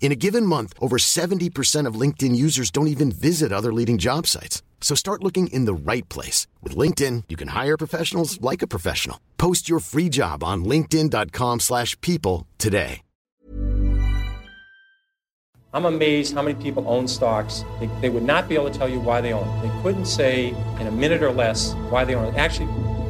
In a given month, over 70% of LinkedIn users don't even visit other leading job sites. So start looking in the right place. With LinkedIn, you can hire professionals like a professional. Post your free job on linkedin.com slash people today. I'm amazed how many people own stocks. They, they would not be able to tell you why they own. They couldn't say in a minute or less why they own it. Actually,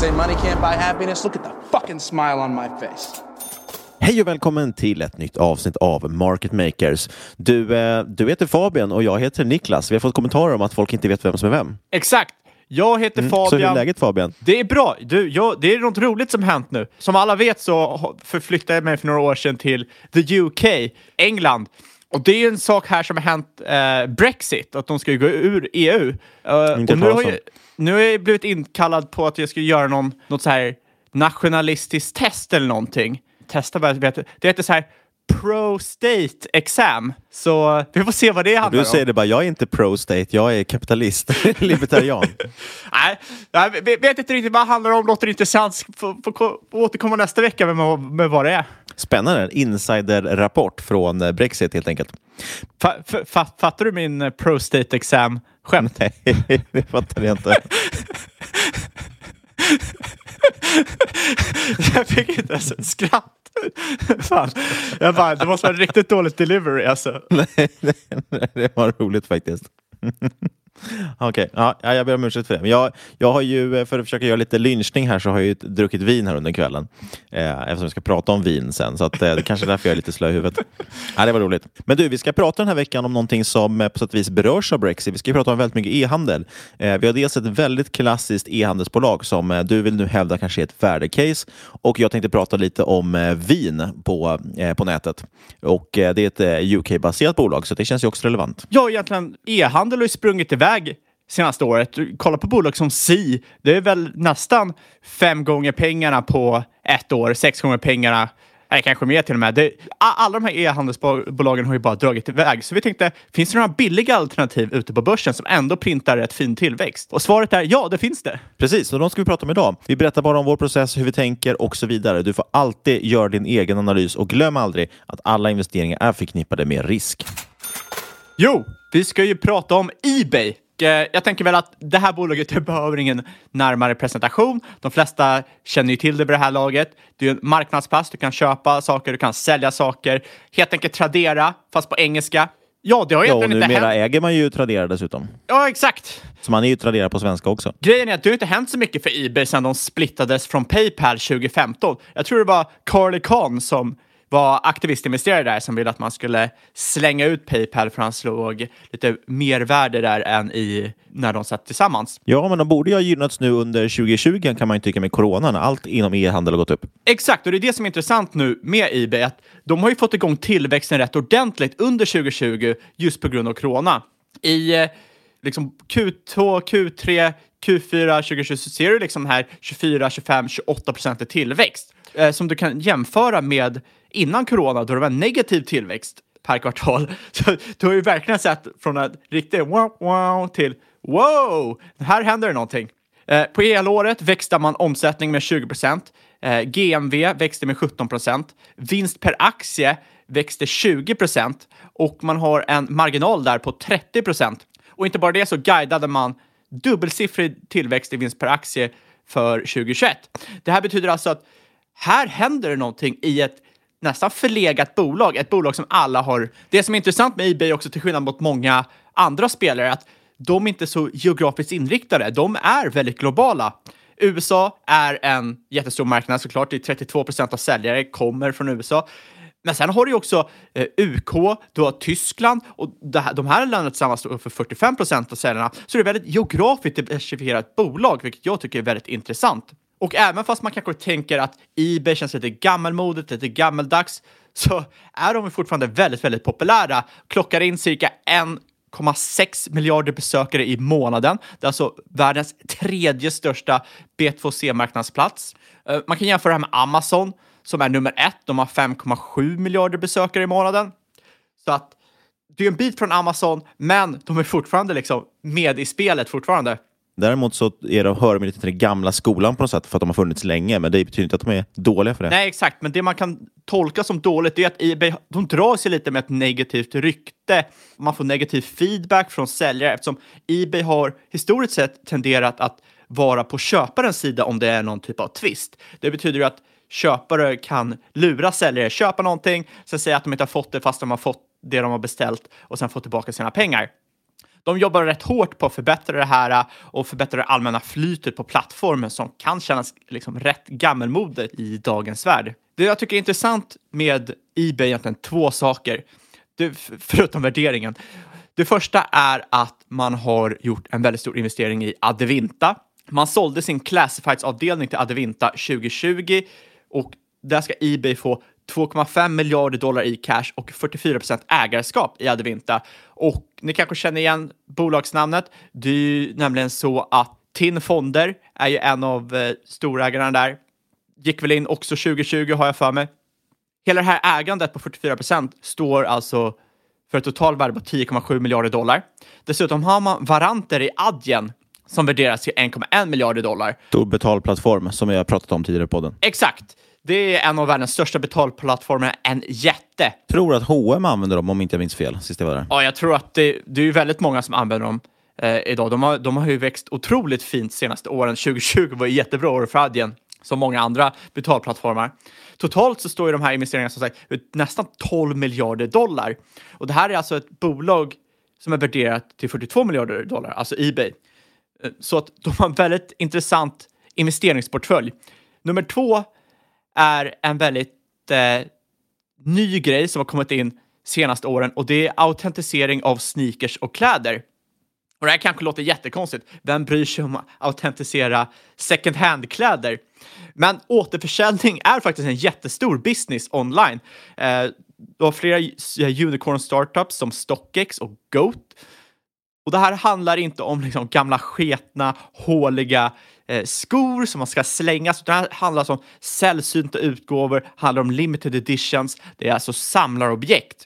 Say money can't buy happiness. Look at the fucking smile on my face. Hej och välkommen till ett nytt avsnitt av Market Makers. Du, eh, du heter Fabian och jag heter Niklas. Vi har fått kommentarer om att folk inte vet vem som är vem. Exakt. Jag heter Mm, Fabian. Så hur är läget Fabian? Det är bra. Du, jag, det är något roligt som hänt nu. Som alla vet så förflyttade jag mig för några år sedan till the UK, England. Och det är en sak här som har hänt eh, Brexit, att de ska gå ur EU. Eh, Inte och nu har, jag, nu har jag blivit inkallad på att jag ska göra någon, något så här nationalistiskt test eller någonting. Testa vad det heter. Det heter så här Pro-State Exam. Så vi får se vad det handlar Du säger om. det bara, jag är inte pro-state, jag är kapitalist, libertarian. Nej, jag vet inte riktigt vad det handlar om. Låter intressant. Får, återkomma nästa vecka med, med vad det är. Spännande, insider-rapport från eh, Brexit helt enkelt. Fa, fa, fa, fattar du min eh, Pro-State Exam-skämt? Nej, det fattar jag inte. jag fick inte ens ett skratt. Fan. Jag bara, det måste vara en riktigt dåligt delivery alltså. nej, nej, nej, det var roligt faktiskt. Okej, ja, ja, jag ber om ursäkt för det. Men jag, jag har ju, eh, för att försöka göra lite lynchning här, så har jag ju druckit vin här under kvällen. Eh, eftersom vi ska prata om vin sen. Så att, eh, det kanske är därför jag är lite slö i huvudet. Ja, det var roligt. Men du, vi ska prata den här veckan om någonting som eh, på sätt och vis berörs av Brexit. Vi ska prata om väldigt mycket e-handel. Eh, vi har dels ett väldigt klassiskt e-handelsbolag som eh, du vill nu hävda kanske är ett värdecase. Och jag tänkte prata lite om vin på, på nätet. Och det är ett UK-baserat bolag, så det känns ju också relevant. Ja, egentligen e-handel har ju sprungit iväg senaste året. Kolla på bolag som Si. Det är väl nästan fem gånger pengarna på ett år, sex gånger pengarna Nej, kanske mer till och med. Det, alla de här e-handelsbolagen har ju bara dragit iväg. Så vi tänkte, finns det några billiga alternativ ute på börsen som ändå printar rätt fin tillväxt? Och svaret är ja, det finns det. Precis, och de ska vi prata om idag. Vi berättar bara om vår process, hur vi tänker och så vidare. Du får alltid göra din egen analys och glöm aldrig att alla investeringar är förknippade med risk. Jo, vi ska ju prata om Ebay. Eh, Jag tänker väl att det här bolaget behöver ingen närmare presentation. De flesta känner ju till det vid det här laget. Det är en marknadsplats, du kan köpa saker, du kan sälja saker. Helt enkelt Tradera, fast på engelska. Ja, det har Ja, egentligen inte numera hänt. äger man ju Tradera dessutom. Ja, exakt. Så man är ju Tradera på svenska också. Grejen är att det har inte hänt så mycket för Ebay sedan de splittades från Paypal 2015. Jag tror det var Carly Khan som var aktivistinvesterare där som ville att man skulle slänga ut Paypal för han slog lite mervärde där än i när de satt tillsammans. Ja, men de borde ju ha gynnats nu under 2020 kan man ju tycka med corona när allt inom e-handel har gått upp. Exakt, och det är det som är intressant nu med Ebay, att de har ju fått igång tillväxten rätt ordentligt under 2020 just på grund av corona. I eh, liksom Q2, Q3, Q4 2020 så ser du liksom här 24, 25, 28 procent i tillväxt eh, som du kan jämföra med innan corona då det var negativ tillväxt per kvartal. Så du har ju verkligen sett från en riktig wow, wow till wow, här händer det någonting. Eh, På helåret växte man omsättning med 20 procent. Eh, GMV växte med 17 procent. Vinst per aktie växte 20 procent och man har en marginal där på 30 procent. Och inte bara det så guidade man dubbelsiffrig tillväxt i vinst per aktie för 2021. Det här betyder alltså att här händer det någonting i ett nästan förlegat bolag, ett bolag som alla har. Det som är intressant med eBay också till skillnad mot många andra spelare är att de är inte så geografiskt inriktade. De är väldigt globala. USA är en jättestor marknad såklart. Det är 32 procent av säljare kommer från USA. Men sen har du ju också eh, UK, du har Tyskland och här, de här länderna tillsammans står för 45 procent av säljarna. Så det är ett väldigt geografiskt diversifierat bolag, vilket jag tycker är väldigt intressant. Och även fast man kanske tänker att Ebay känns lite gammalmodigt, lite gammeldags, så är de fortfarande väldigt, väldigt populära. Klockar in cirka 1,6 miljarder besökare i månaden. Det är alltså världens tredje största B2C-marknadsplats. Eh, man kan jämföra det här med Amazon som är nummer ett. De har 5,7 miljarder besökare i månaden. Så att det är en bit från Amazon, men de är fortfarande liksom med i spelet fortfarande. Däremot så är de, hör de lite till den gamla skolan på något sätt för att de har funnits länge, men det betyder inte att de är dåliga för det. Nej, exakt. Men det man kan tolka som dåligt är att Ebay de drar sig lite med ett negativt rykte. Man får negativ feedback från säljare eftersom Ebay har historiskt sett tenderat att vara på köparens sida om det är någon typ av twist. Det betyder ju att köpare kan lura säljare, köpa någonting, sen säga att de inte har fått det fast de har fått det de har beställt och sen få tillbaka sina pengar. De jobbar rätt hårt på att förbättra det här eh, och förbättra det allmänna flytet på plattformen som kan kännas liksom rätt gammelmodigt i dagens värld. Det jag tycker är intressant med eBay är egentligen två saker, det, förutom värderingen. Det första är att man har gjort en väldigt stor investering i Adevinta. Man sålde sin classifieds-avdelning till Adevinta 2020 och där ska Ebay få 2,5 miljarder dollar i cash och 44 procent ägarskap i Adevinta. Och ni kanske känner igen bolagsnamnet. Det är ju nämligen så att TIN Fonder är ju en av eh, storägarna där. Gick väl in också 2020 har jag för mig. Hela det här ägandet på 44 procent står alltså för ett totalvärde på 10,7 miljarder dollar. Dessutom har man varanter i Adyen som värderas till 1,1 miljarder dollar. Stor betalplattform som jag har pratat om tidigare på den. Exakt. Det är en av världens största betalplattformar, en jätte. tror att H&M använder dem om inte jag minns fel sist jag var där. Ja, jag tror att det, det är väldigt många som använder dem eh, idag. De har, de har ju växt otroligt fint senaste åren. 2020 var ett jättebra år för Adyen, som många andra betalplattformar. Totalt så står ju de här investeringarna som sagt ut nästan 12 miljarder dollar. Och det här är alltså ett bolag som är värderat till 42 miljarder dollar, alltså Ebay. Eh, Så att de har en väldigt intressant investeringsportfölj. Nummer två är en väldigt eh, ny grej som har kommit in senaste åren och det är autentisering av sneakers och kläder. Och det här kanske låter jättekonstigt. Vem bryr sig om att autentisera second hand-kläder? Men återförsäljning är faktiskt en jättestor business online. Eh, du har flera unicorn startups som StockX och Goat. Och det här handlar inte om liksom gamla sketna, håliga Eh, skor som man ska slängas, det här handlar alltså om sällsynta utgåvor, handlar om limited editions, det är alltså samlarobjekt.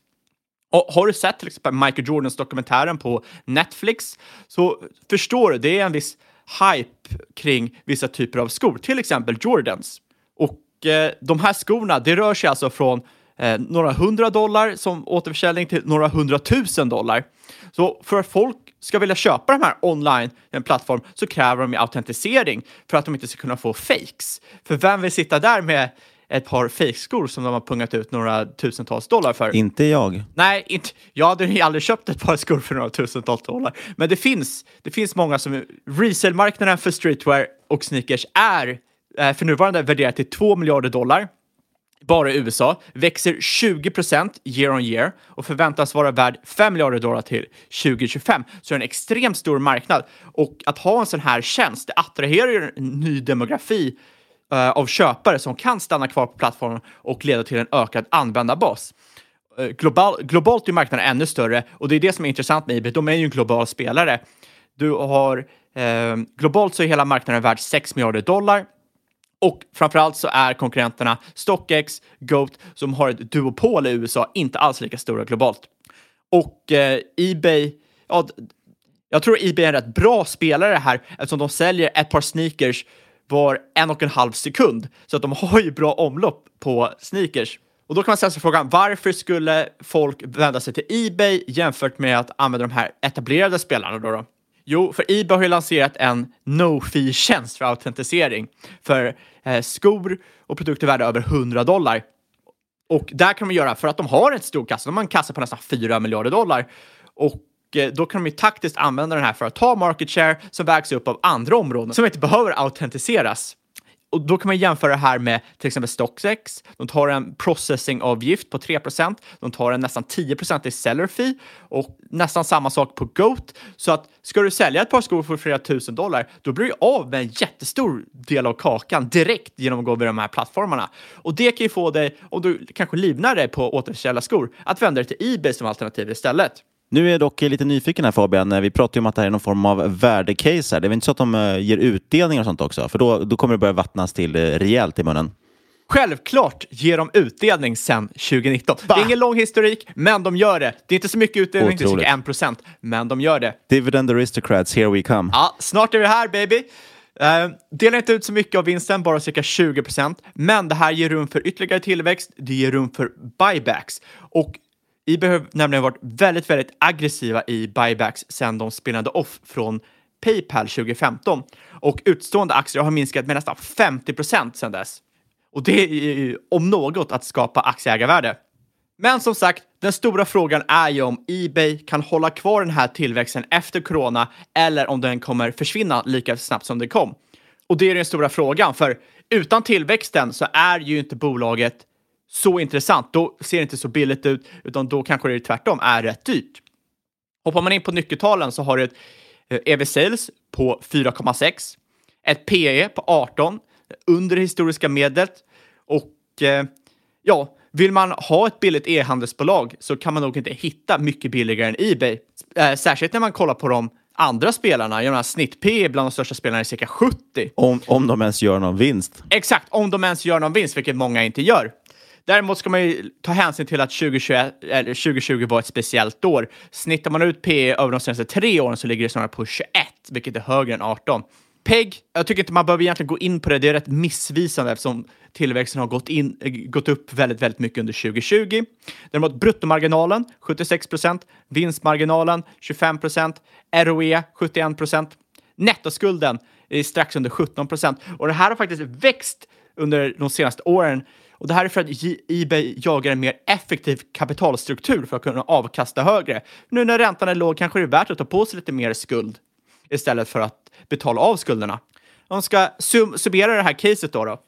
Och har du sett till exempel Michael Jordans dokumentären på Netflix så förstår du, det är en viss hype kring vissa typer av skor, till exempel Jordans. Och eh, de här skorna, det rör sig alltså från eh, några hundra dollar som återförsäljning till några hundratusen dollar. Så för att folk ska vilja köpa de här online, en plattform, så kräver de ju autentisering för att de inte ska kunna få fakes. För vem vill sitta där med ett par fejkskor som de har pungat ut några tusentals dollar för? Inte jag. Nej, inte, jag hade ju aldrig köpt ett par skor för några tusentals dollar. Men det finns, det finns många som... Resale-marknaden för streetwear och sneakers är eh, för nuvarande värderat till 2 miljarder dollar bara i USA, växer 20 procent year on year och förväntas vara värd 5 miljarder dollar till 2025. Så det är en extremt stor marknad och att ha en sån här tjänst, det attraherar ju en ny demografi uh, av köpare som kan stanna kvar på plattformen och leda till en ökad användarbas. Uh, global, globalt är marknaden ännu större och det är det som är intressant med eBay. De är ju en global spelare. Du har uh, globalt så är hela marknaden värd 6 miljarder dollar och framförallt så är konkurrenterna StockX, Goat, som har ett duopol i USA, inte alls lika stora globalt. Och eh, Ebay, ja, jag tror Ebay är en rätt bra spelare här eftersom de säljer ett par sneakers var en och en halv sekund. Så att de har ju bra omlopp på sneakers. Och då kan man ställa sig frågan, varför skulle folk vända sig till Ebay jämfört med att använda de här etablerade spelarna då? då? Jo, för Ebay har ju lanserat en no-fee-tjänst för autentisering för eh, skor och produkter värda över 100 dollar. Och där kan de göra, för att de har en stor kassa, de har en kassa på nästan 4 miljarder dollar. Och eh, då kan de ju taktiskt använda den här för att ta market share som vägs upp av andra områden som inte behöver autentiseras och då kan man jämföra det här med till exempel Stocksex, De tar en processingavgift på 3% De tar en nästan 10% i seller fee och nästan samma sak på Goat. Så att ska du sälja ett par skor för flera tusen dollar, då blir du av med en jättestor del av kakan direkt genom att gå över de här plattformarna. Och det kan ju få dig, om du kanske livnar dig på återförsäljda skor, att vända dig till Ebay som alternativ istället. Nu är jag dock lite nyfiken här Fabian. Vi pratar ju om att det här är någon form av värdecase. Här. Det är väl inte så att de eh, ger utdelning och sånt också? För då, då kommer det börja vattnas till eh, rejält i munnen. Självklart ger de utdelning sedan 2019. Va? Det är ingen lång historik, men de gör det. Det är inte så mycket utdelning, Otroligt. det är cirka 1 procent, men de gör det. Dividend aristocrats, here we come. Ja, snart är vi här baby. Uh, delar inte ut så mycket av vinsten, bara cirka 20 procent. Men det här ger rum för ytterligare tillväxt, det ger rum för buybacks. Och eBay har nämligen varit väldigt, väldigt aggressiva i buybacks sedan de spelade off från Paypal 2015 och utstående aktier har minskat med nästan 50 procent sedan dess. Och det är ju om något att skapa aktieägarvärde. Men som sagt, den stora frågan är ju om Ebay kan hålla kvar den här tillväxten efter corona eller om den kommer försvinna lika snabbt som den kom. Och det är den stora frågan, för utan tillväxten så är ju inte bolaget så intressant. Då ser det inte så billigt ut, utan då kanske det tvärtom är rätt dyrt. Hoppar man in på nyckeltalen så har du ett EV eh, sales på 4,6, ett PE på 18, under historiska medlet och eh, ja, vill man ha ett billigt e-handelsbolag så kan man nog inte hitta mycket billigare än Ebay. Eh, särskilt när man kollar på de andra spelarna. Jag menar, snitt P bland de största spelarna är cirka 70. Om, om de ens gör någon vinst. Exakt, om de ens gör någon vinst, vilket många inte gör. Däremot ska man ju ta hänsyn till att 2021, eller 2020 var ett speciellt år. Snittar man ut P över de senaste tre åren så ligger det snarare på 21, vilket är högre än 18. PEG, jag tycker inte man behöver egentligen gå in på det. Det är rätt missvisande eftersom tillväxten har gått, in, eh, gått upp väldigt, väldigt mycket under 2020. Däremot bruttomarginalen 76 procent, vinstmarginalen 25 procent, ROE 71 procent, nettoskulden är strax under 17 procent och det här har faktiskt växt under de senaste åren och det här är för att Ebay jagar en mer effektiv kapitalstruktur för att kunna avkasta högre. Nu när räntan är låg kanske det är värt att ta på sig lite mer skuld istället för att betala av skulderna. Om ska sum summera det här caset då, då.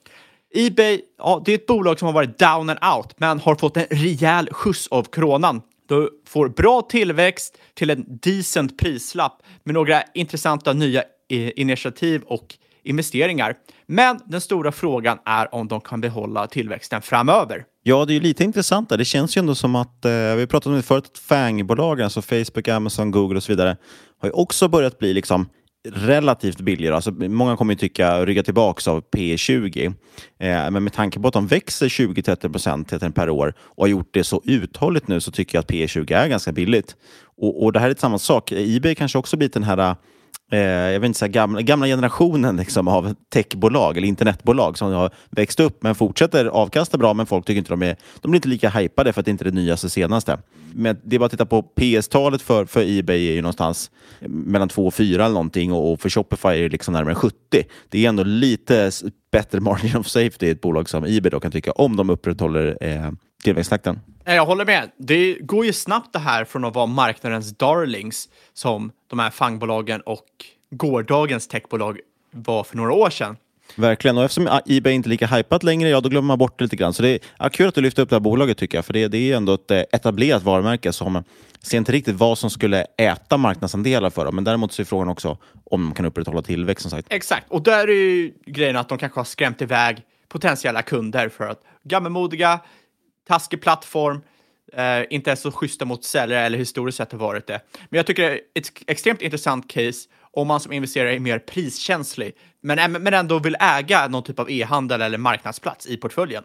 Ebay, ja, det är ett bolag som har varit down and out, men har fått en rejäl skjuts av kronan. Du får bra tillväxt till en decent prislapp med några intressanta nya initiativ och investeringar. Men den stora frågan är om de kan behålla tillväxten framöver. Ja, det är ju lite intressant där. Det känns ju ändå som att, eh, vi pratade om det förut, att FANG-bolagen, alltså Facebook, Amazon, Google och så vidare, har ju också börjat bli liksom relativt billigare. Alltså, många kommer ju tycka rygga tillbaka av P20. Eh, men med tanke på att de växer 20-30 procent per år och har gjort det så uthålligt nu så tycker jag att P20 är ganska billigt. Och, och det här är samma sak. Ebay kanske också blivit den här Eh, jag vet inte, så här, gamla, gamla generationen liksom, av techbolag eller internetbolag som har växt upp men fortsätter avkasta bra, men folk tycker inte de är, de blir inte lika hypade för att det inte är det nyaste senaste. Men det är bara att titta på PS-talet för, för Ebay är ju någonstans mellan 2 och 4 eller någonting och, och för Shopify är det liksom närmare 70. Det är ändå lite bättre margin of safety i ett bolag som Ebay då kan tycka om de upprätthåller eh, tillväxttakten. Jag håller med. Det går ju snabbt det här från att vara marknadens darlings som de här fangbolagen och gårdagens techbolag var för några år sedan. Verkligen, och eftersom Ebay inte är lika hypat längre, ja då glömmer man bort det lite grann. Så det är ja, kul att du lyfter upp det här bolaget tycker jag, för det, det är ändå ett eh, etablerat varumärke som ser inte riktigt vad som skulle äta marknadsandelar för dem. Men däremot så är frågan också om de kan upprätthålla tillväxt som sagt. Exakt, och där är ju grejen att de kanske har skrämt iväg potentiella kunder för att gammalmodiga, taskig plattform, eh, inte ens så schyssta mot säljare eller historiskt sett har varit det. Men jag tycker det är ett extremt intressant case om man som investerare är mer priskänslig, men, men ändå vill äga någon typ av e-handel eller marknadsplats i portföljen.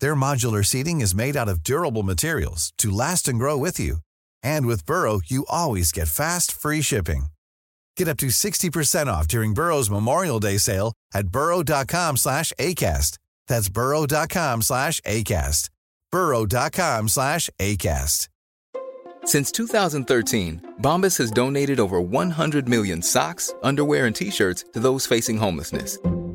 Their modular seating is made out of durable materials to last and grow with you. And with Burrow, you always get fast, free shipping. Get up to 60% off during Burrow's Memorial Day sale at burrow.com slash ACAST. That's burrow.com slash ACAST. burrow.com slash ACAST. Since 2013, Bombas has donated over 100 million socks, underwear, and t-shirts to those facing homelessness.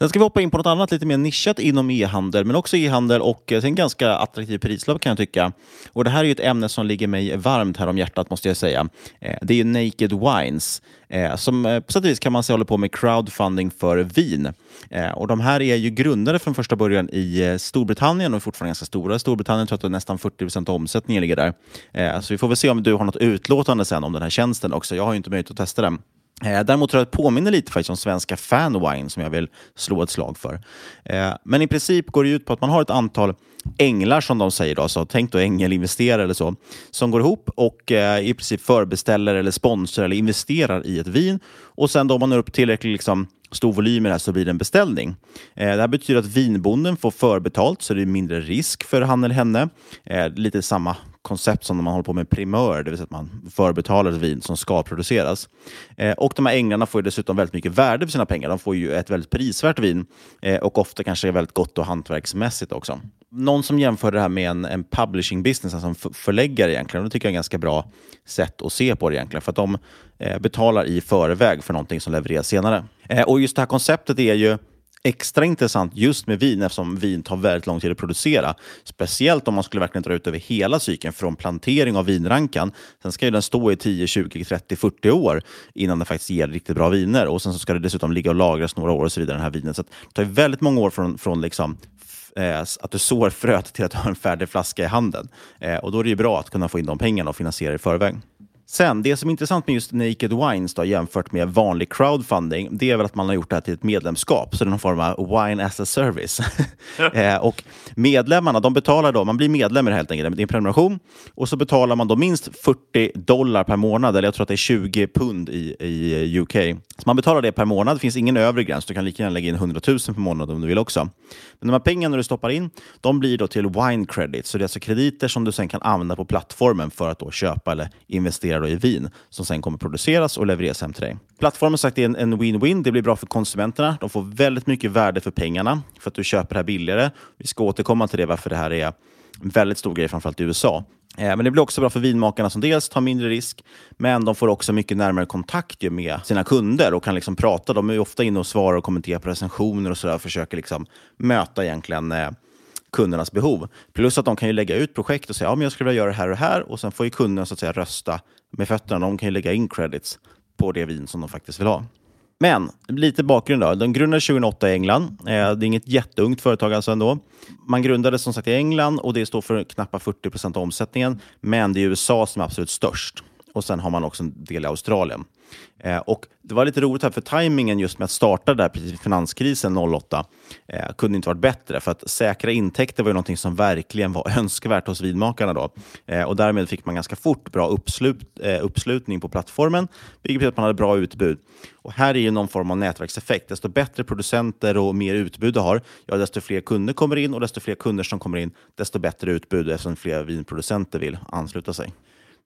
Sen ska vi hoppa in på något annat lite mer nischat inom e-handel, men också e-handel och eh, en ganska attraktiv prislapp kan jag tycka. Och Det här är ju ett ämne som ligger mig varmt här om hjärtat måste jag säga. Eh, det är ju Naked Wines eh, som på sätt och vis kan man säga håller på med crowdfunding för vin. Och De här är ju grundade från första början i Storbritannien och är fortfarande ganska stora. Storbritannien tror jag att det är nästan 40 procent av omsättningen ligger där. Så vi får väl se om du har något utlåtande sen om den här tjänsten också. Jag har ju inte möjlighet att testa den. Eh, däremot tror jag att det påminner lite faktiskt om svenska Fanwine som jag vill slå ett slag för. Eh, men i princip går det ut på att man har ett antal änglar som de säger, då, så tänk då ängelinvesterare eller så, som går ihop och eh, i princip förbeställer eller sponsrar eller investerar i ett vin. Och sen då om man når upp tillräckligt liksom, stor volym i det här så blir det en beställning. Eh, det här betyder att vinbonden får förbetalt så det är mindre risk för han eller henne. Eh, lite samma koncept som när man håller på med primör, det vill säga att man förbetalar ett vin som ska produceras. Eh, och de här änglarna får ju dessutom väldigt mycket värde för sina pengar. De får ju ett väldigt prisvärt vin eh, och ofta kanske väldigt gott och hantverksmässigt också. Någon som jämför det här med en, en publishing business, alltså en förläggare egentligen, det tycker jag är ett ganska bra sätt att se på det egentligen. För att de eh, betalar i förväg för någonting som levereras senare. Eh, och just det här konceptet är ju extra intressant just med vin eftersom vin tar väldigt lång tid att producera. Speciellt om man skulle verkligen dra ut över hela cykeln från plantering av vinrankan. Sen ska ju den stå i 10, 20, 30, 40 år innan den faktiskt ger riktigt bra viner. Och sen så ska det dessutom ligga och lagras några år och så vidare, den här vinen. Så det tar väldigt många år från, från liksom eh, att du sår fröet till att du har en färdig flaska i handen. Eh, och då är det ju bra att kunna få in de pengarna och finansiera i förväg. Sen, det som är intressant med just Naked Wines då, jämfört med vanlig crowdfunding, det är väl att man har gjort det här till ett medlemskap, så det är någon form av wine as a service. eh, och medlemmarna, de betalar då, man blir medlem helt enkelt, det är en prenumeration, och så betalar man då minst 40 dollar per månad, eller jag tror att det är 20 pund i, i UK. Så man betalar det per månad, det finns ingen övre gräns, du kan lika gärna lägga in 100 000 per månad om du vill också. Men de här pengarna du stoppar in, de blir då till wine credit, så det är alltså krediter som du sen kan använda på plattformen för att då köpa eller investera då i vin som sen kommer produceras och levereras hem till dig. Plattformen sagt är en win-win. Det blir bra för konsumenterna. De får väldigt mycket värde för pengarna för att du köper det här billigare. Vi ska återkomma till det, varför det här är en väldigt stor grej, framförallt i USA. Eh, men det blir också bra för vinmakarna som dels tar mindre risk, men de får också mycket närmare kontakt med sina kunder och kan liksom prata. De är ofta inne och svarar och kommenterar på recensioner och sådär och försöker liksom möta egentligen eh, kundernas behov. Plus att de kan ju lägga ut projekt och säga ja, men jag skulle vilja göra det här och det här och sen får ju kunden så att säga rösta med fötterna. De kan ju lägga in credits på det vin som de faktiskt vill ha. Men lite bakgrund då. De grundades 2008 i England. Eh, det är inget jätteungt företag alltså ändå. Man grundades som sagt i England och det står för knappt 40 procent av omsättningen. Men det är USA som är absolut störst. Och sen har man också en del i Australien. Eh, och Det var lite roligt här, för tajmingen just med att starta där precis finanskrisen 08 eh, kunde inte varit bättre. För att säkra intäkter var ju någonting som verkligen var önskvärt hos vinmakarna. Då. Eh, och därmed fick man ganska fort bra uppslut, eh, uppslutning på plattformen, vilket betyder att man hade bra utbud. Och Här är ju någon form av nätverkseffekt. Desto bättre producenter och mer utbud du har, ja, desto fler kunder kommer in och desto fler kunder som kommer in, desto bättre utbud eftersom fler vinproducenter vill ansluta sig.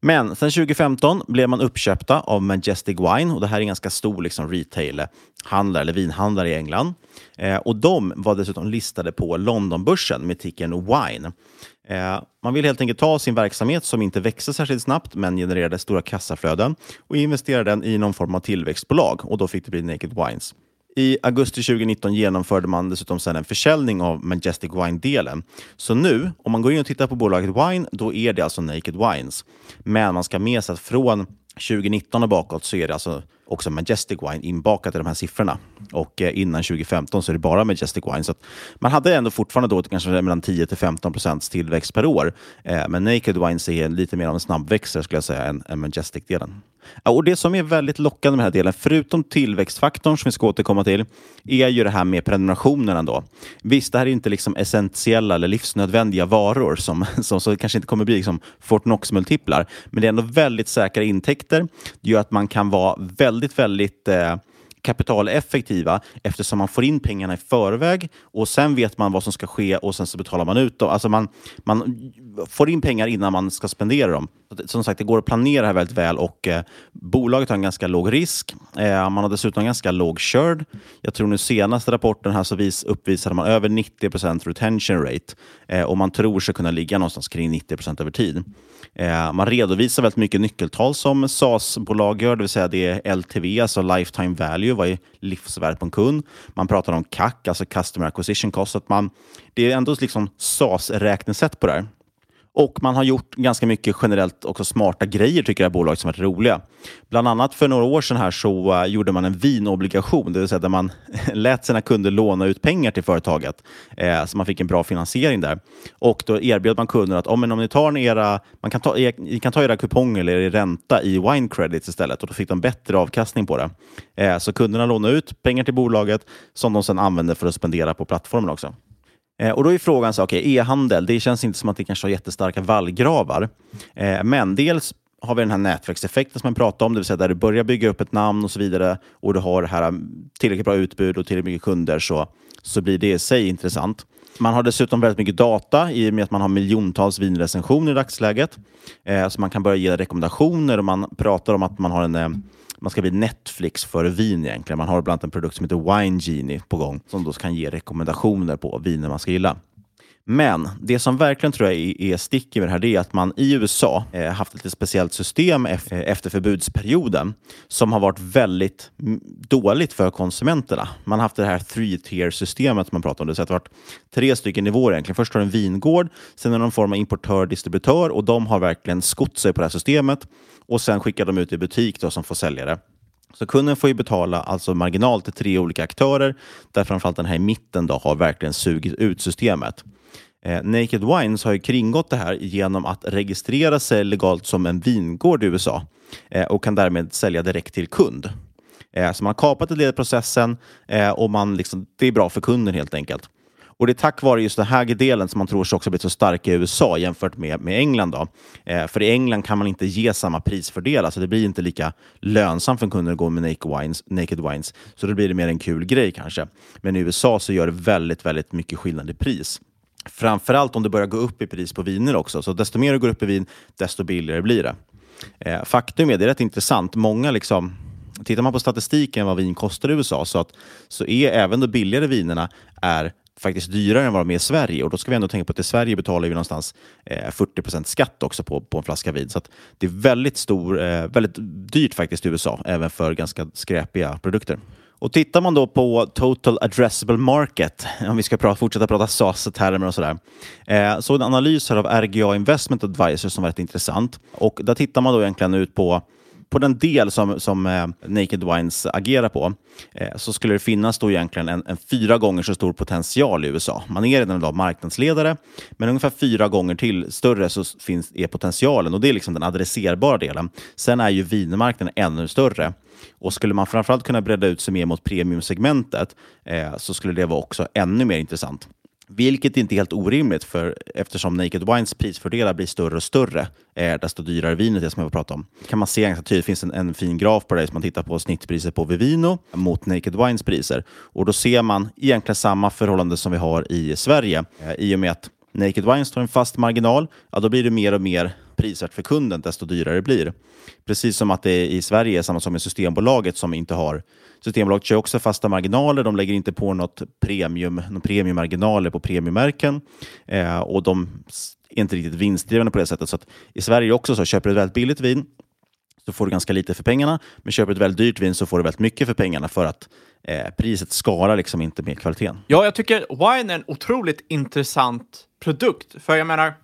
Men sen 2015 blev man uppköpta av Majestic Wine och det här är en ganska stor liksom, retailhandlare eller vinhandlare i England. Eh, och de var dessutom listade på Londonbörsen med tickern Wine. Eh, man vill helt enkelt ta sin verksamhet som inte växer särskilt snabbt men genererade stora kassaflöden och investera den i någon form av tillväxtbolag och då fick det bli Naked Wines. I augusti 2019 genomförde man dessutom sedan en försäljning av Majestic Wine-delen. Så nu, om man går in och tittar på bolaget Wine, då är det alltså Naked Wines. Men man ska med sig att från 2019 och bakåt så är det alltså också Majestic Wine inbakat i de här siffrorna. Och eh, innan 2015 så är det bara Majestic Wine. Så man hade ändå fortfarande då kanske mellan 10 till 15 procents tillväxt per år. Eh, men Naked Wines är lite mer av en snabbväxare skulle jag säga än Majestic-delen. Och Det som är väldigt lockande med den här delen, förutom tillväxtfaktorn som vi ska återkomma till, är ju det här med prenumerationerna. Då. Visst, det här är inte liksom essentiella eller livsnödvändiga varor som, som som kanske inte kommer bli liksom Fortnox-multiplar, men det är ändå väldigt säkra intäkter. Det gör att man kan vara väldigt, väldigt eh, kapitaleffektiva eftersom man får in pengarna i förväg och sen vet man vad som ska ske och sen så betalar man ut dem. Alltså man, man får in pengar innan man ska spendera dem. Som sagt, det går att planera här väldigt väl och eh, bolaget har en ganska låg risk. Eh, man har dessutom en ganska låg körd. Jag tror nu senaste rapporten här så vis, uppvisade man över 90% retention rate eh, och man tror sig kunna ligga någonstans kring 90% över tid. Eh, man redovisar väldigt mycket nyckeltal som SaaS-bolag gör, det vill säga det är LTV, alltså lifetime value, vad är livsvärdet på en kund? Man pratar om CAC, alltså customer acquisition cost. Att man, det är ändå liksom SaaS-räknesätt på det här. Och man har gjort ganska mycket generellt också smarta grejer tycker jag bolaget som varit roliga. Bland annat för några år sedan här så eh, gjorde man en vinobligation, det vill säga där man lät sina kunder låna ut pengar till företaget. Eh, så man fick en bra finansiering där. Och då erbjöd man kunderna att om, om ni tar era, man kan ta, ni kan ta era kuponger eller er ränta i wine credits istället och då fick de bättre avkastning på det. Eh, så kunderna lånade ut pengar till bolaget som de sedan använde för att spendera på plattformen också. Eh, och då är frågan, så, okay, e-handel, det känns inte som att det kanske har jättestarka vallgravar. Eh, men dels har vi den här nätverkseffekten som man pratade om, det vill säga där du börjar bygga upp ett namn och så vidare och du har det här mm, tillräckligt bra utbud och tillräckligt mycket kunder så, så blir det i sig intressant. Man har dessutom väldigt mycket data i och med att man har miljontals vinrecensioner i dagsläget. Eh, så man kan börja ge rekommendationer och man pratar om att man har en eh, man ska bli Netflix för vin egentligen. Man har bland annat en produkt som heter Wine Genie på gång som då kan ge rekommendationer på viner man ska gilla. Men det som verkligen tror jag är sticker med det här, det är att man i USA eh, haft ett speciellt system efter förbudsperioden som har varit väldigt dåligt för konsumenterna. Man har haft det här three-tier-systemet man pratar om. Det, så det har varit tre stycken nivåer egentligen. Först har du en vingård, sen är det någon form av importör-distributör och de har verkligen skott sig på det här systemet och sen skickar de ut i butik då, som får sälja det. Så kunden får ju betala alltså marginal till tre olika aktörer där framförallt den här i mitten då har verkligen sugit ut systemet. Eh, Naked Wines har ju kringgått det här genom att registrera sig legalt som en vingård i USA eh, och kan därmed sälja direkt till kund. Eh, så man har kapat en del i processen eh, och man liksom, det är bra för kunden helt enkelt. Och det är tack vare just den här delen som man tror sig också blivit så stark i USA jämfört med, med England. Då. Eh, för i England kan man inte ge samma prisfördel, alltså det blir inte lika lönsamt för kunden att gå med naked wines, naked wines. Så då blir det mer en kul grej kanske. Men i USA så gör det väldigt, väldigt mycket skillnad i pris. Framförallt om det börjar gå upp i pris på viner också. Så desto mer det går upp i vin, desto billigare blir det. Eh, faktum är, det är rätt intressant, många liksom Tittar man på statistiken vad vin kostar i USA så, att, så är även de billigare vinerna är faktiskt dyrare än vad de är i Sverige. Och då ska vi ändå tänka på att i Sverige betalar vi någonstans eh, 40% skatt också på, på en flaska vin. Så det är väldigt, stor, eh, väldigt dyrt faktiskt i USA, även för ganska skräpiga produkter. Och tittar man då på Total Addressable Market, om vi ska prata, fortsätta prata SAS-termer och sådär, eh, så en analys här av RGA Investment Advisor som var rätt intressant. Och där tittar man då egentligen ut på på den del som, som eh, Naked Wines agerar på eh, så skulle det finnas då egentligen en, en, fyra gånger så stor potential i USA. Man är redan idag marknadsledare, men ungefär fyra gånger till större så finns, är potentialen och det är liksom den adresserbara delen. Sen är ju vinmarknaden ännu större. Och skulle man framförallt kunna bredda ut sig mer mot premiumsegmentet eh, så skulle det vara också ännu mer intressant. Vilket inte är helt orimligt, för eftersom Naked Wines prisfördelar blir större och större, eh, desto dyrare vinet är som jag pratat om. kan man se ganska tydligt, det finns en, en fin graf på det som man tittar på snittpriset på Vivino mot Naked Wines priser. Och då ser man egentligen samma förhållande som vi har i Sverige, eh, i och med att Naked Wines har en fast marginal, ja, då blir det mer och mer prisvärt för kunden desto dyrare det blir. Precis som att det i Sverige är samma som med Systembolaget som inte har Systembolaget kör också fasta marginaler. De lägger inte på något premium, någon premiummarginaler på premiummärken eh, och de är inte riktigt vinstdrivande på det sättet. Så att I Sverige också så köper du ett väldigt billigt vin så får du ganska lite för pengarna. Men köper du ett väldigt dyrt vin så får du väldigt mycket för pengarna för att eh, priset skalar liksom inte med kvaliteten. Ja, jag tycker wine är en otroligt intressant produkt. För jag menar,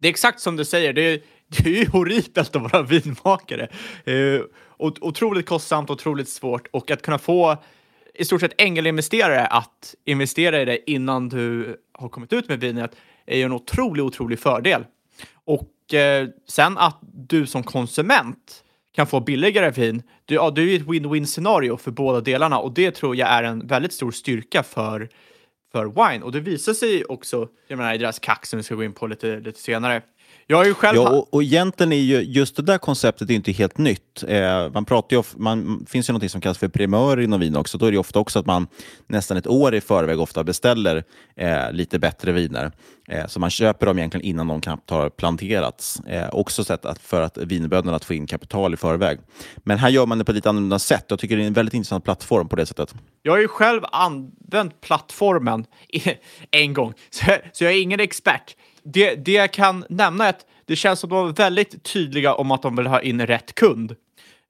det är exakt som du säger, det är, det är ju horribelt att vara vinmakare. Eh, otroligt kostsamt, otroligt svårt och att kunna få i stort sett ängelinvesterare att investera i det innan du har kommit ut med vinet är ju en otrolig, otrolig fördel. Och eh, sen att du som konsument kan få billigare vin, du, ja, det är ju ett win-win scenario för båda delarna och det tror jag är en väldigt stor styrka för, för wine. Och det visar sig också, jag menar i deras kack som vi ska gå in på lite, lite senare, jag ju själv... Ja, och, och egentligen är ju just det där konceptet inte helt nytt. Eh, man pratar ju, man finns ju något som kallas för primör inom vin också. Då är det ofta också att man nästan ett år i förväg ofta beställer eh, lite bättre viner. Eh, så man köper dem egentligen innan de knappt har planterats. Eh, också sätt att, för att vinbönderna att få in kapital i förväg. Men här gör man det på lite annorlunda sätt. Jag tycker det är en väldigt intressant plattform på det sättet. Jag har ju själv använt plattformen en gång, så, så jag är ingen expert det, det jag kan nämna är att det känns som att de var väldigt tydliga om att de vill ha in rätt kund.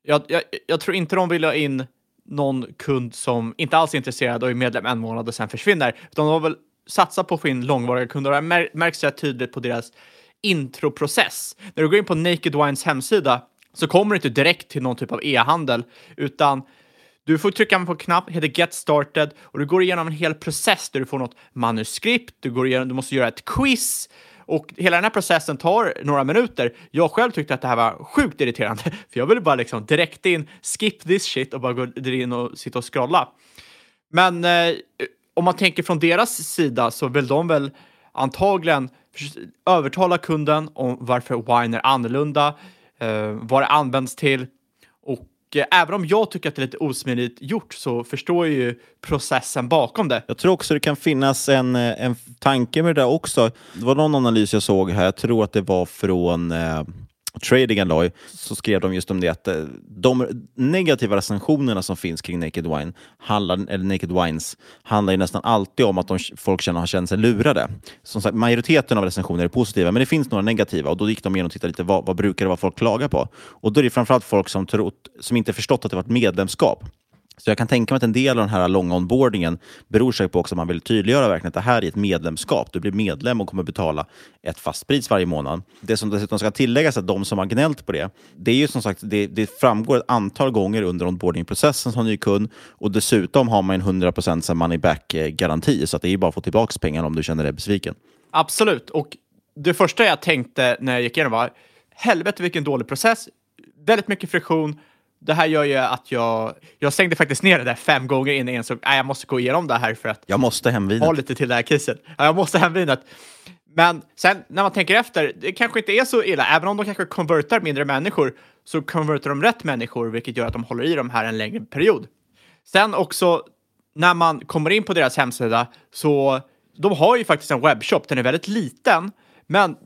Jag, jag, jag tror inte de vill ha in någon kund som inte alls är intresserad och är medlem en månad och sen försvinner, utan de vill satsa på att få in långvariga kunder. Det det märks rätt tydligt på deras introprocess. När du går in på Naked Wines hemsida så kommer du inte direkt till någon typ av e-handel, utan du får trycka på en knapp, heter Get Started och du går igenom en hel process där du får något manuskript, du, går igenom, du måste göra ett quiz och hela den här processen tar några minuter. Jag själv tyckte att det här var sjukt irriterande, för jag ville bara liksom direkt in, skip this shit och bara gå in och sitta och scrolla. Men eh, om man tänker från deras sida så vill de väl antagligen övertala kunden om varför wine är annorlunda, eh, vad det används till Eh, även om jag tycker att det är lite osmidigt gjort så förstår jag ju processen bakom det. Jag tror också det kan finnas en, eh, en tanke med det där också. Det var någon analys jag såg här, jag tror att det var från eh, Trading Alloy, så skrev de just om det att eh, de negativa recensionerna som finns kring Naked Wine, handlar, eller Naked Wines, handlar ju nästan alltid om att de, folk känner, har känt sig lurade. Som sagt, majoriteten av recensioner är positiva, men det finns några negativa och då gick de igenom och tittade lite vad, vad brukar det vara folk klagar på? Och då är det framförallt folk som, trott, som inte förstått att det var ett medlemskap. Så jag kan tänka mig att en del av den här långa onboardingen beror sig på också att man vill tydliggöra verkligen att det här är ett medlemskap. Du blir medlem och kommer betala ett fast pris varje månad. Det som dessutom ska tilläggas är att de som har gnällt på det, det är ju som sagt, det, det framgår ett antal gånger under onboardingprocessen som ny kund och dessutom har man en 100% money back-garanti eh, så att det är bara att få tillbaka pengarna om du känner dig besviken. Absolut. Och det första jag tänkte när jag gick igenom var helvete vilken dålig process. Väldigt mycket friktion. Det här gör ju att jag, jag stängde faktiskt ner det där fem gånger innan jag insåg att jag måste gå igenom det här för att Jag måste hem vinet. ha lite till det här caset. Ja, jag måste hem vinet. Men sen när man tänker efter, det kanske inte är så illa. Även om de kanske konvertar mindre människor så konvertar de rätt människor, vilket gör att de håller i de här en längre period. Sen också när man kommer in på deras hemsida så de har ju faktiskt en webbshop. Den är väldigt liten, men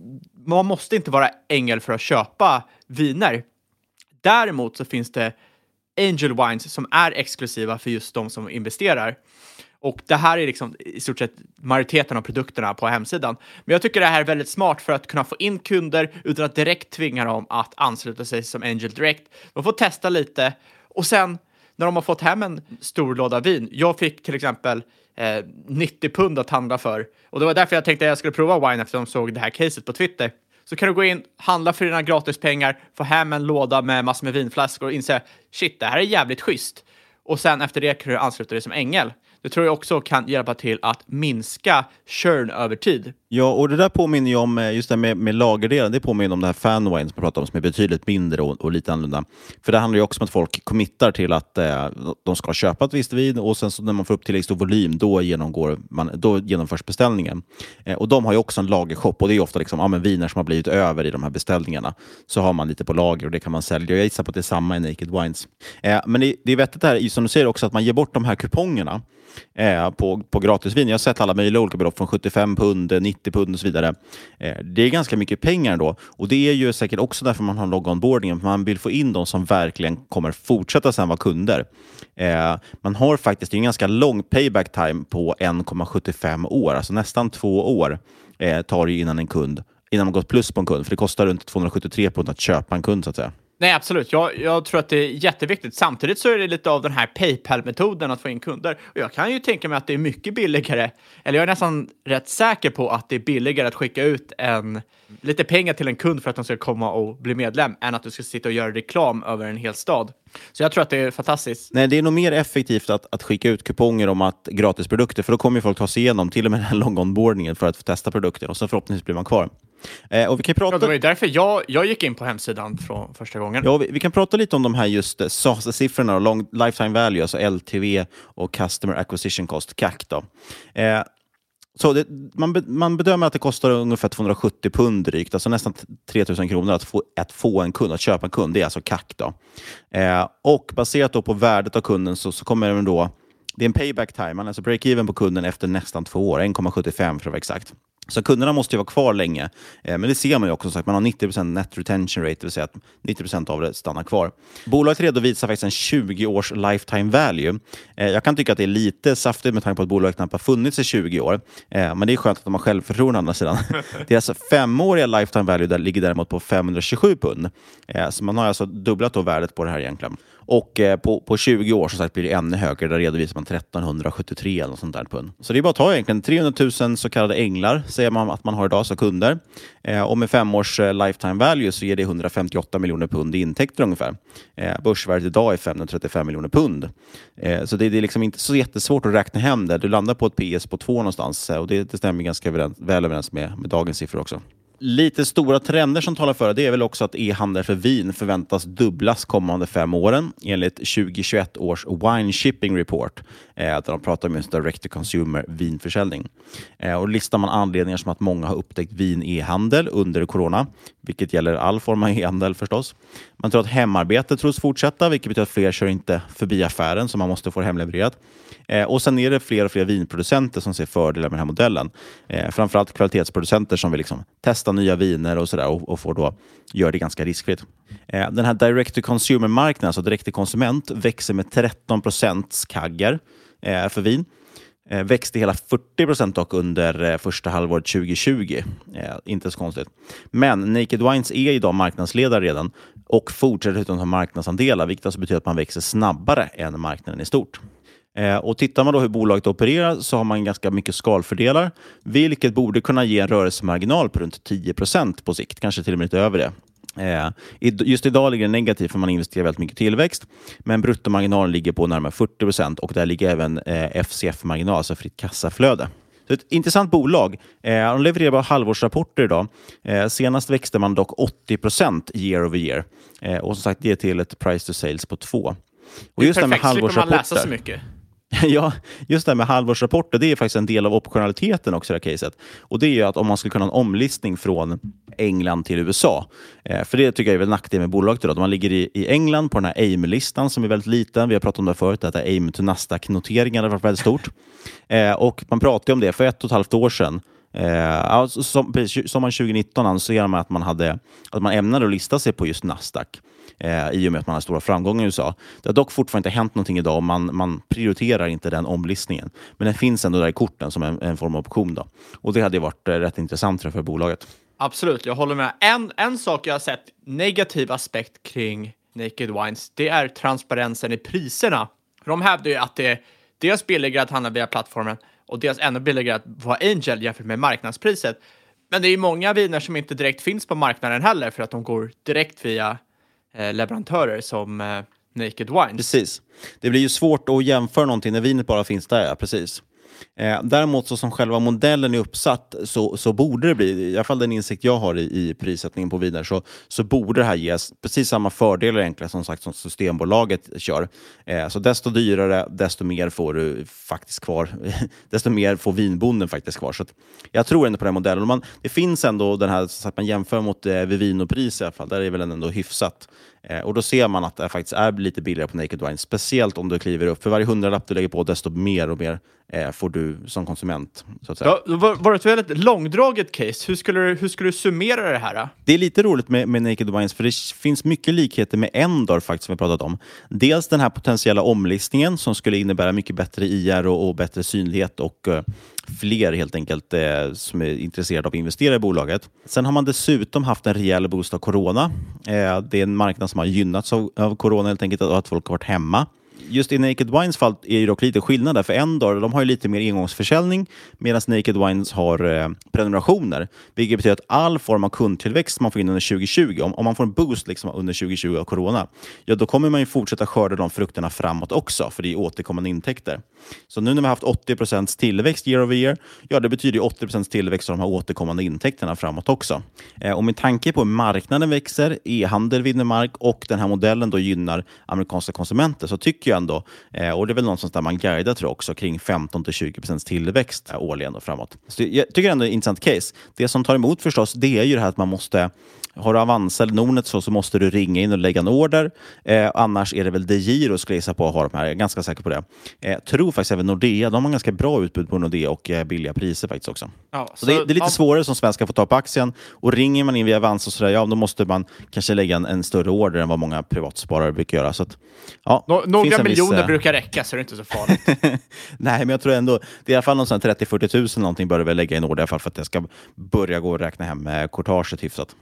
man måste inte vara ängel för att köpa viner. Däremot så finns det Angel Wines som är exklusiva för just de som investerar. Och det här är liksom i stort sett majoriteten av produkterna på hemsidan. Men jag tycker det här är väldigt smart för att kunna få in kunder utan att direkt tvinga dem att ansluta sig som Angel Direct. De får testa lite och sen när de har fått hem en stor låda vin. Jag fick till exempel eh, 90 pund att handla för och det var därför jag tänkte att jag skulle prova wine efter de såg det här caset på Twitter. Så kan du gå in, handla för dina gratispengar, få hem en låda med massor med vinflaskor och inse shit, det här är jävligt schysst. Och sen efter det kan du ansluta dig som ängel. Det tror jag också kan hjälpa till att minska churn över tid. Ja, och det där påminner ju om, eh, just det med, med lagerdelen, det påminner om det här fanwine som jag pratade om, som är betydligt mindre och, och lite annorlunda. För det handlar ju också om att folk committar till att eh, de ska köpa ett visst vin och sen så när man får upp tillräckligt stor volym, då, genomgår man, då genomförs beställningen. Eh, och de har ju också en lagershop och det är ofta liksom, ja, men viner som har blivit över i de här beställningarna. Så har man lite på lager och det kan man sälja. Jag gissar på att det är samma i Naked Wines. Eh, men det, det är vettigt det här, som du säger också, att man ger bort de här kupongerna eh, på, på gratisvin. Jag har sett alla möjliga olika belopp, från 75 pund, 90 pund och så vidare. Eh, det är ganska mycket pengar då. Och det är ju säkert också därför man har logg-onboardingen. Man vill få in de som verkligen kommer fortsätta sen vara kunder. Eh, man har faktiskt en ganska lång payback time på 1,75 år, alltså nästan två år eh, tar det innan en kund innan man gått plus på en kund, för det kostar runt 273 pund att köpa en kund så att säga. Nej, absolut. Jag, jag, tror att det är jätteviktigt. Samtidigt så är det lite av den här Paypal-metoden att få in kunder. Och jag kan ju tänka mig att det är mycket billigare, eller jag är nästan rätt säker på att det är billigare att skicka ut en, lite pengar till en kund för att de ska komma och bli medlem, än att du ska sitta och göra reklam över en hel stad. Så jag tror att det är fantastiskt. Nej, det är nog mer effektivt att, att skicka ut kuponger om att gratisprodukter, för då kommer ju folk ta sig igenom till och med den långa onboardingen för att få testa produkten och sen förhoppningsvis blir man kvar. Eh, och vi kan prata... Ja, det var ju därför jag, jag gick in på hemsidan från första gången. Ja, vi, vi kan prata lite om de här just eh, SAS-siffrorna, long, lifetime value, alltså LTV och Customer Acquisition Cost, CAC. Då. Eh, så det, man, man bedömer att det kostar ungefär 270 pund drygt, alltså nästan 3000 kronor att få, att få en kund, att köpa en kund. Det är alltså CAC. Då. Eh, och baserat då på värdet av kunden så, så kommer den då det är en payback time, alltså break-even på kunden efter nästan två år, 1,75 för att vara exakt. Så kunderna måste ju vara kvar länge. Eh, men det ser man ju också, sagt, man har 90% net retention rate, det vill säga att 90% av det stannar kvar. Bolaget redovisar faktiskt en 20 års lifetime value. Eh, jag kan tycka att det är lite saftigt med tanke på att bolaget knappt har funnits i 20 år. Eh, men det är skönt att de har självförtroende å andra sidan. Deras femåriga lifetime value där ligger däremot på 527 pund. Så man har alltså dubblat då värdet på det här egentligen. Och eh, på, på 20 år som sagt, blir det ännu högre. Där redovisar man 1373 eller något sånt där pund. Så det är bara att ta egentligen 300 000 så kallade änglar, säger man att man har idag som kunder. Eh, och med fem års eh, lifetime value så ger det 158 miljoner pund i intäkter ungefär. Eh, börsvärdet idag är 535 miljoner pund. Eh, så det, det, är liksom inte så jättesvårt att räkna hem det. Du landar på ett PS på två någonstans eh, och det, det stämmer ganska väl överens med, med dagens siffror också. Lite stora trender som talar för det är väl också att e-handel för vin förväntas dubblas kommande fem åren enligt 2021 års Wine Shipping Report. Eh, där de pratar om just direct to consumer vinförsäljning. Eh, och listar man anledningar som att många har upptäckt vin e-handel under corona, vilket gäller all form av e-handel förstås. Man tror att hemarbete tros fortsätta, vilket betyder att fler kör inte förbi affären så man måste få det hemlevererat. Eh, och sen är det fler och fler vinproducenter som ser fördelar med den här modellen. Eh, framförallt kvalitetsproducenter som vill liksom testa nya viner och sådär och, och får då göra det ganska riskfritt. Den här direct to consumer-marknaden, alltså direkt till konsument, växer med 13 procents kagger för vin. Eh, växte hela 40 procent dock under eh, första halvåret 2020. Eh, inte så konstigt. Men Naked Wines är idag marknadsledare redan och fortsätter utan ha marknadsandelar, vilket alltså betyder att man växer snabbare än marknaden i stort. Eh, och Tittar man då hur bolaget opererar så har man ganska mycket skalfördelar, vilket borde kunna ge en rörelsemarginal på runt 10 procent på sikt, kanske till och med lite över det. Eh, just idag ligger det negativt för man investerar väldigt mycket tillväxt, men bruttomarginalen ligger på närmare 40 procent och där ligger även eh, FCF-marginal, alltså fritt kassaflöde. Så ett intressant bolag. Eh, de levererar bara halvårsrapporter idag. Eh, senast växte man dock 80 procent year over year. Eh, och som sagt, det är till ett price to sales på 2. Och just det är perfekt, slipper man läsa så mycket. ja, just det här med halvårsrapporter, det är faktiskt en del av optionaliteten också i det här caset. Och det är ju att om man skulle kunna ha en omlistning från England till USA. Eh, för det tycker jag är väl nackdel med bolaget idag. Man ligger i, i England på den här AIM-listan som är väldigt liten. Vi har pratat om det förut, att AIM to Nasdaq-noteringen har varit väldigt stort. Eh, och man pratade om det för ett och ett halvt år sedan. Eh, alltså, som, sommaren 2019 annonserade man att man, hade, att man ämnade att lista sig på just Nasdaq eh, i och med att man har stora framgångar i USA. Det har dock fortfarande inte hänt någonting idag och man, man prioriterar inte den omlistningen. Men den finns ändå där i korten som en, en form av option. Då. Och det hade varit eh, rätt intressant för bolaget. Absolut, jag håller med. En, en sak jag har sett negativ aspekt kring Naked Wines, det är transparensen i priserna. För de hävdar ju att det är dels billigare att handla via plattformen och dels ännu billigare att vara Angel jämfört med marknadspriset. Men det är ju många viner som inte direkt finns på marknaden heller för att de går direkt via Eh, leverantörer som eh, Naked Wines. Precis. Det blir ju svårt att jämföra någonting när vinet bara finns där, ja, precis. Eh, däremot så som själva modellen är uppsatt så, så borde det bli, i alla fall den insikt jag har i, i prissättningen på viner, så, så borde det här ges precis samma fördelar egentligen som sagt som Systembolaget kör. Eh, så desto dyrare, desto mer får du faktiskt kvar. desto mer får vinbonden faktiskt kvar. Så jag tror ändå på den modellen. Man, det finns ändå den här, så att man jämför mot eh, Vivino-pris i alla fall, där är väl ändå hyfsat. Eh, och då ser man att det faktiskt är lite billigare på Naked Wine, speciellt om du kliver upp. För varje hundralapp du lägger på, desto mer och mer eh, får du som konsument. Så att säga. Ja, var, var det ett väldigt långdraget case? Hur skulle, du, hur skulle du summera det här? Då? Det är lite roligt med, med Naked Wines, för det finns mycket likheter med Endor faktiskt, som vi pratat om. Dels den här potentiella omlistningen som skulle innebära mycket bättre IR och, och bättre synlighet och uh, fler helt enkelt eh, som är intresserade av att investera i bolaget. Sen har man dessutom haft en rejäl boost av corona. Eh, det är en marknad som har gynnats av, av corona helt enkelt och att folk har varit hemma. Just i Naked Wines fall är det dock lite skillnad där, för Endor de har ju lite mer engångsförsäljning medan Naked Wines har eh, prenumerationer. Vilket betyder att all form av kundtillväxt man får in under 2020, om, om man får en boost liksom under 2020 av corona, ja då kommer man ju fortsätta skörda de frukterna framåt också, för det är återkommande intäkter. Så nu när vi har haft 80% tillväxt year over year, ja det betyder 80% tillväxt av de här återkommande intäkterna framåt också. Eh, och med tanke på hur marknaden växer, e-handel vinner mark och den här modellen då gynnar amerikanska konsumenter så tycker jag ändå, eh, och det är väl någonstans där man guidar tror jag också, kring 15-20 procents tillväxt eh, årligen och framåt. Så jag tycker ändå det är ett intressant case. Det som tar emot förstås, det är ju det här att man måste har du Avanza eller Nordnet så, så måste du ringa in och lägga en order. Eh, annars är det väl DeGiro skulle jag gissa på att ha de här. Jag är ganska säker på det. Eh, tror faktiskt även Nordea. De har ganska bra utbud på Nordea och eh, billiga priser faktiskt också. Ja, så, så det, det, är lite ja. svårare som svensk att få ta på aktien. Och ringer man in via Avanza så där, ja, då måste man kanske lägga en, en, större order än vad många privatsparare brukar göra. Så att, ja, Nå några miljoner viss, eh, brukar räcka, så det är inte så farligt. Nej, men jag tror ändå, det är i alla fall 30-40 tusen någonting bör du väl lägga i en order i alla fall för att jag ska börja gå och räkna hem courtaget hyfsat.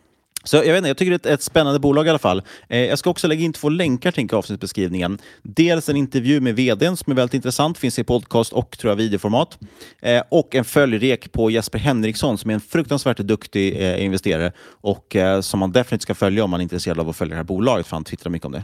Så jag vet inte, jag tycker det är ett spännande bolag i alla fall. Eh, jag ska också lägga in två länkar till avsnittsbeskrivningen. Dels en intervju med vdn som är väldigt intressant, finns i podcast och tror jag videoformat. Eh, och en följrek på Jesper Henriksson som är en fruktansvärt duktig eh, investerare och eh, som man definitivt ska följa om man är intresserad av att följa det här bolaget, för han twittrar mycket om det.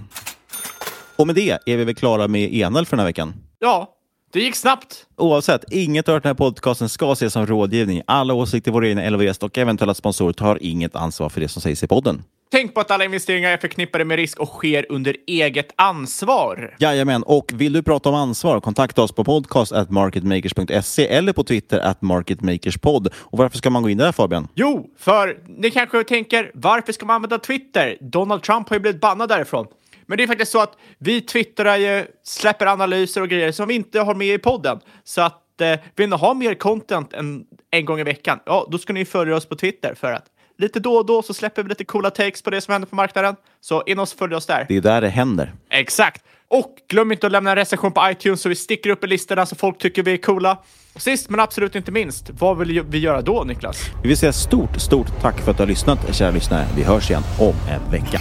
Och med det är vi väl klara med Enel för den här veckan? Ja, det gick snabbt. Oavsett, inget av den här podcasten ska ses som rådgivning. Alla åsikter, våra egna eller och eventuella sponsorer tar inget ansvar för det som sägs i podden. Tänk på att alla investeringar är förknippade med risk och sker under eget ansvar. Jajamän, och vill du prata om ansvar, kontakta oss på podcast marketmakers.se eller på Twitter at marketmakerspod. Och varför ska man gå in där Fabian? Jo, för ni kanske tänker, varför ska man använda Twitter? Donald Trump har ju blivit bannad därifrån. Men det är faktiskt så att vi twittrar ju, släpper analyser och grejer som vi inte har med i podden. Så att eh, vill ni ha mer content än en gång i veckan, ja, då ska ni följa oss på Twitter för att lite då och då så släpper vi lite coola takes på det som händer på marknaden. Så in och följ oss där. Det är där det händer. Exakt. Och glöm inte att lämna en recension på iTunes så vi sticker upp i listorna så folk tycker vi är coola. Sist men absolut inte minst, vad vill vi göra då Niklas? Vi vill säga stort, stort tack för att du har lyssnat, kära lyssnare. Vi hörs igen om en vecka.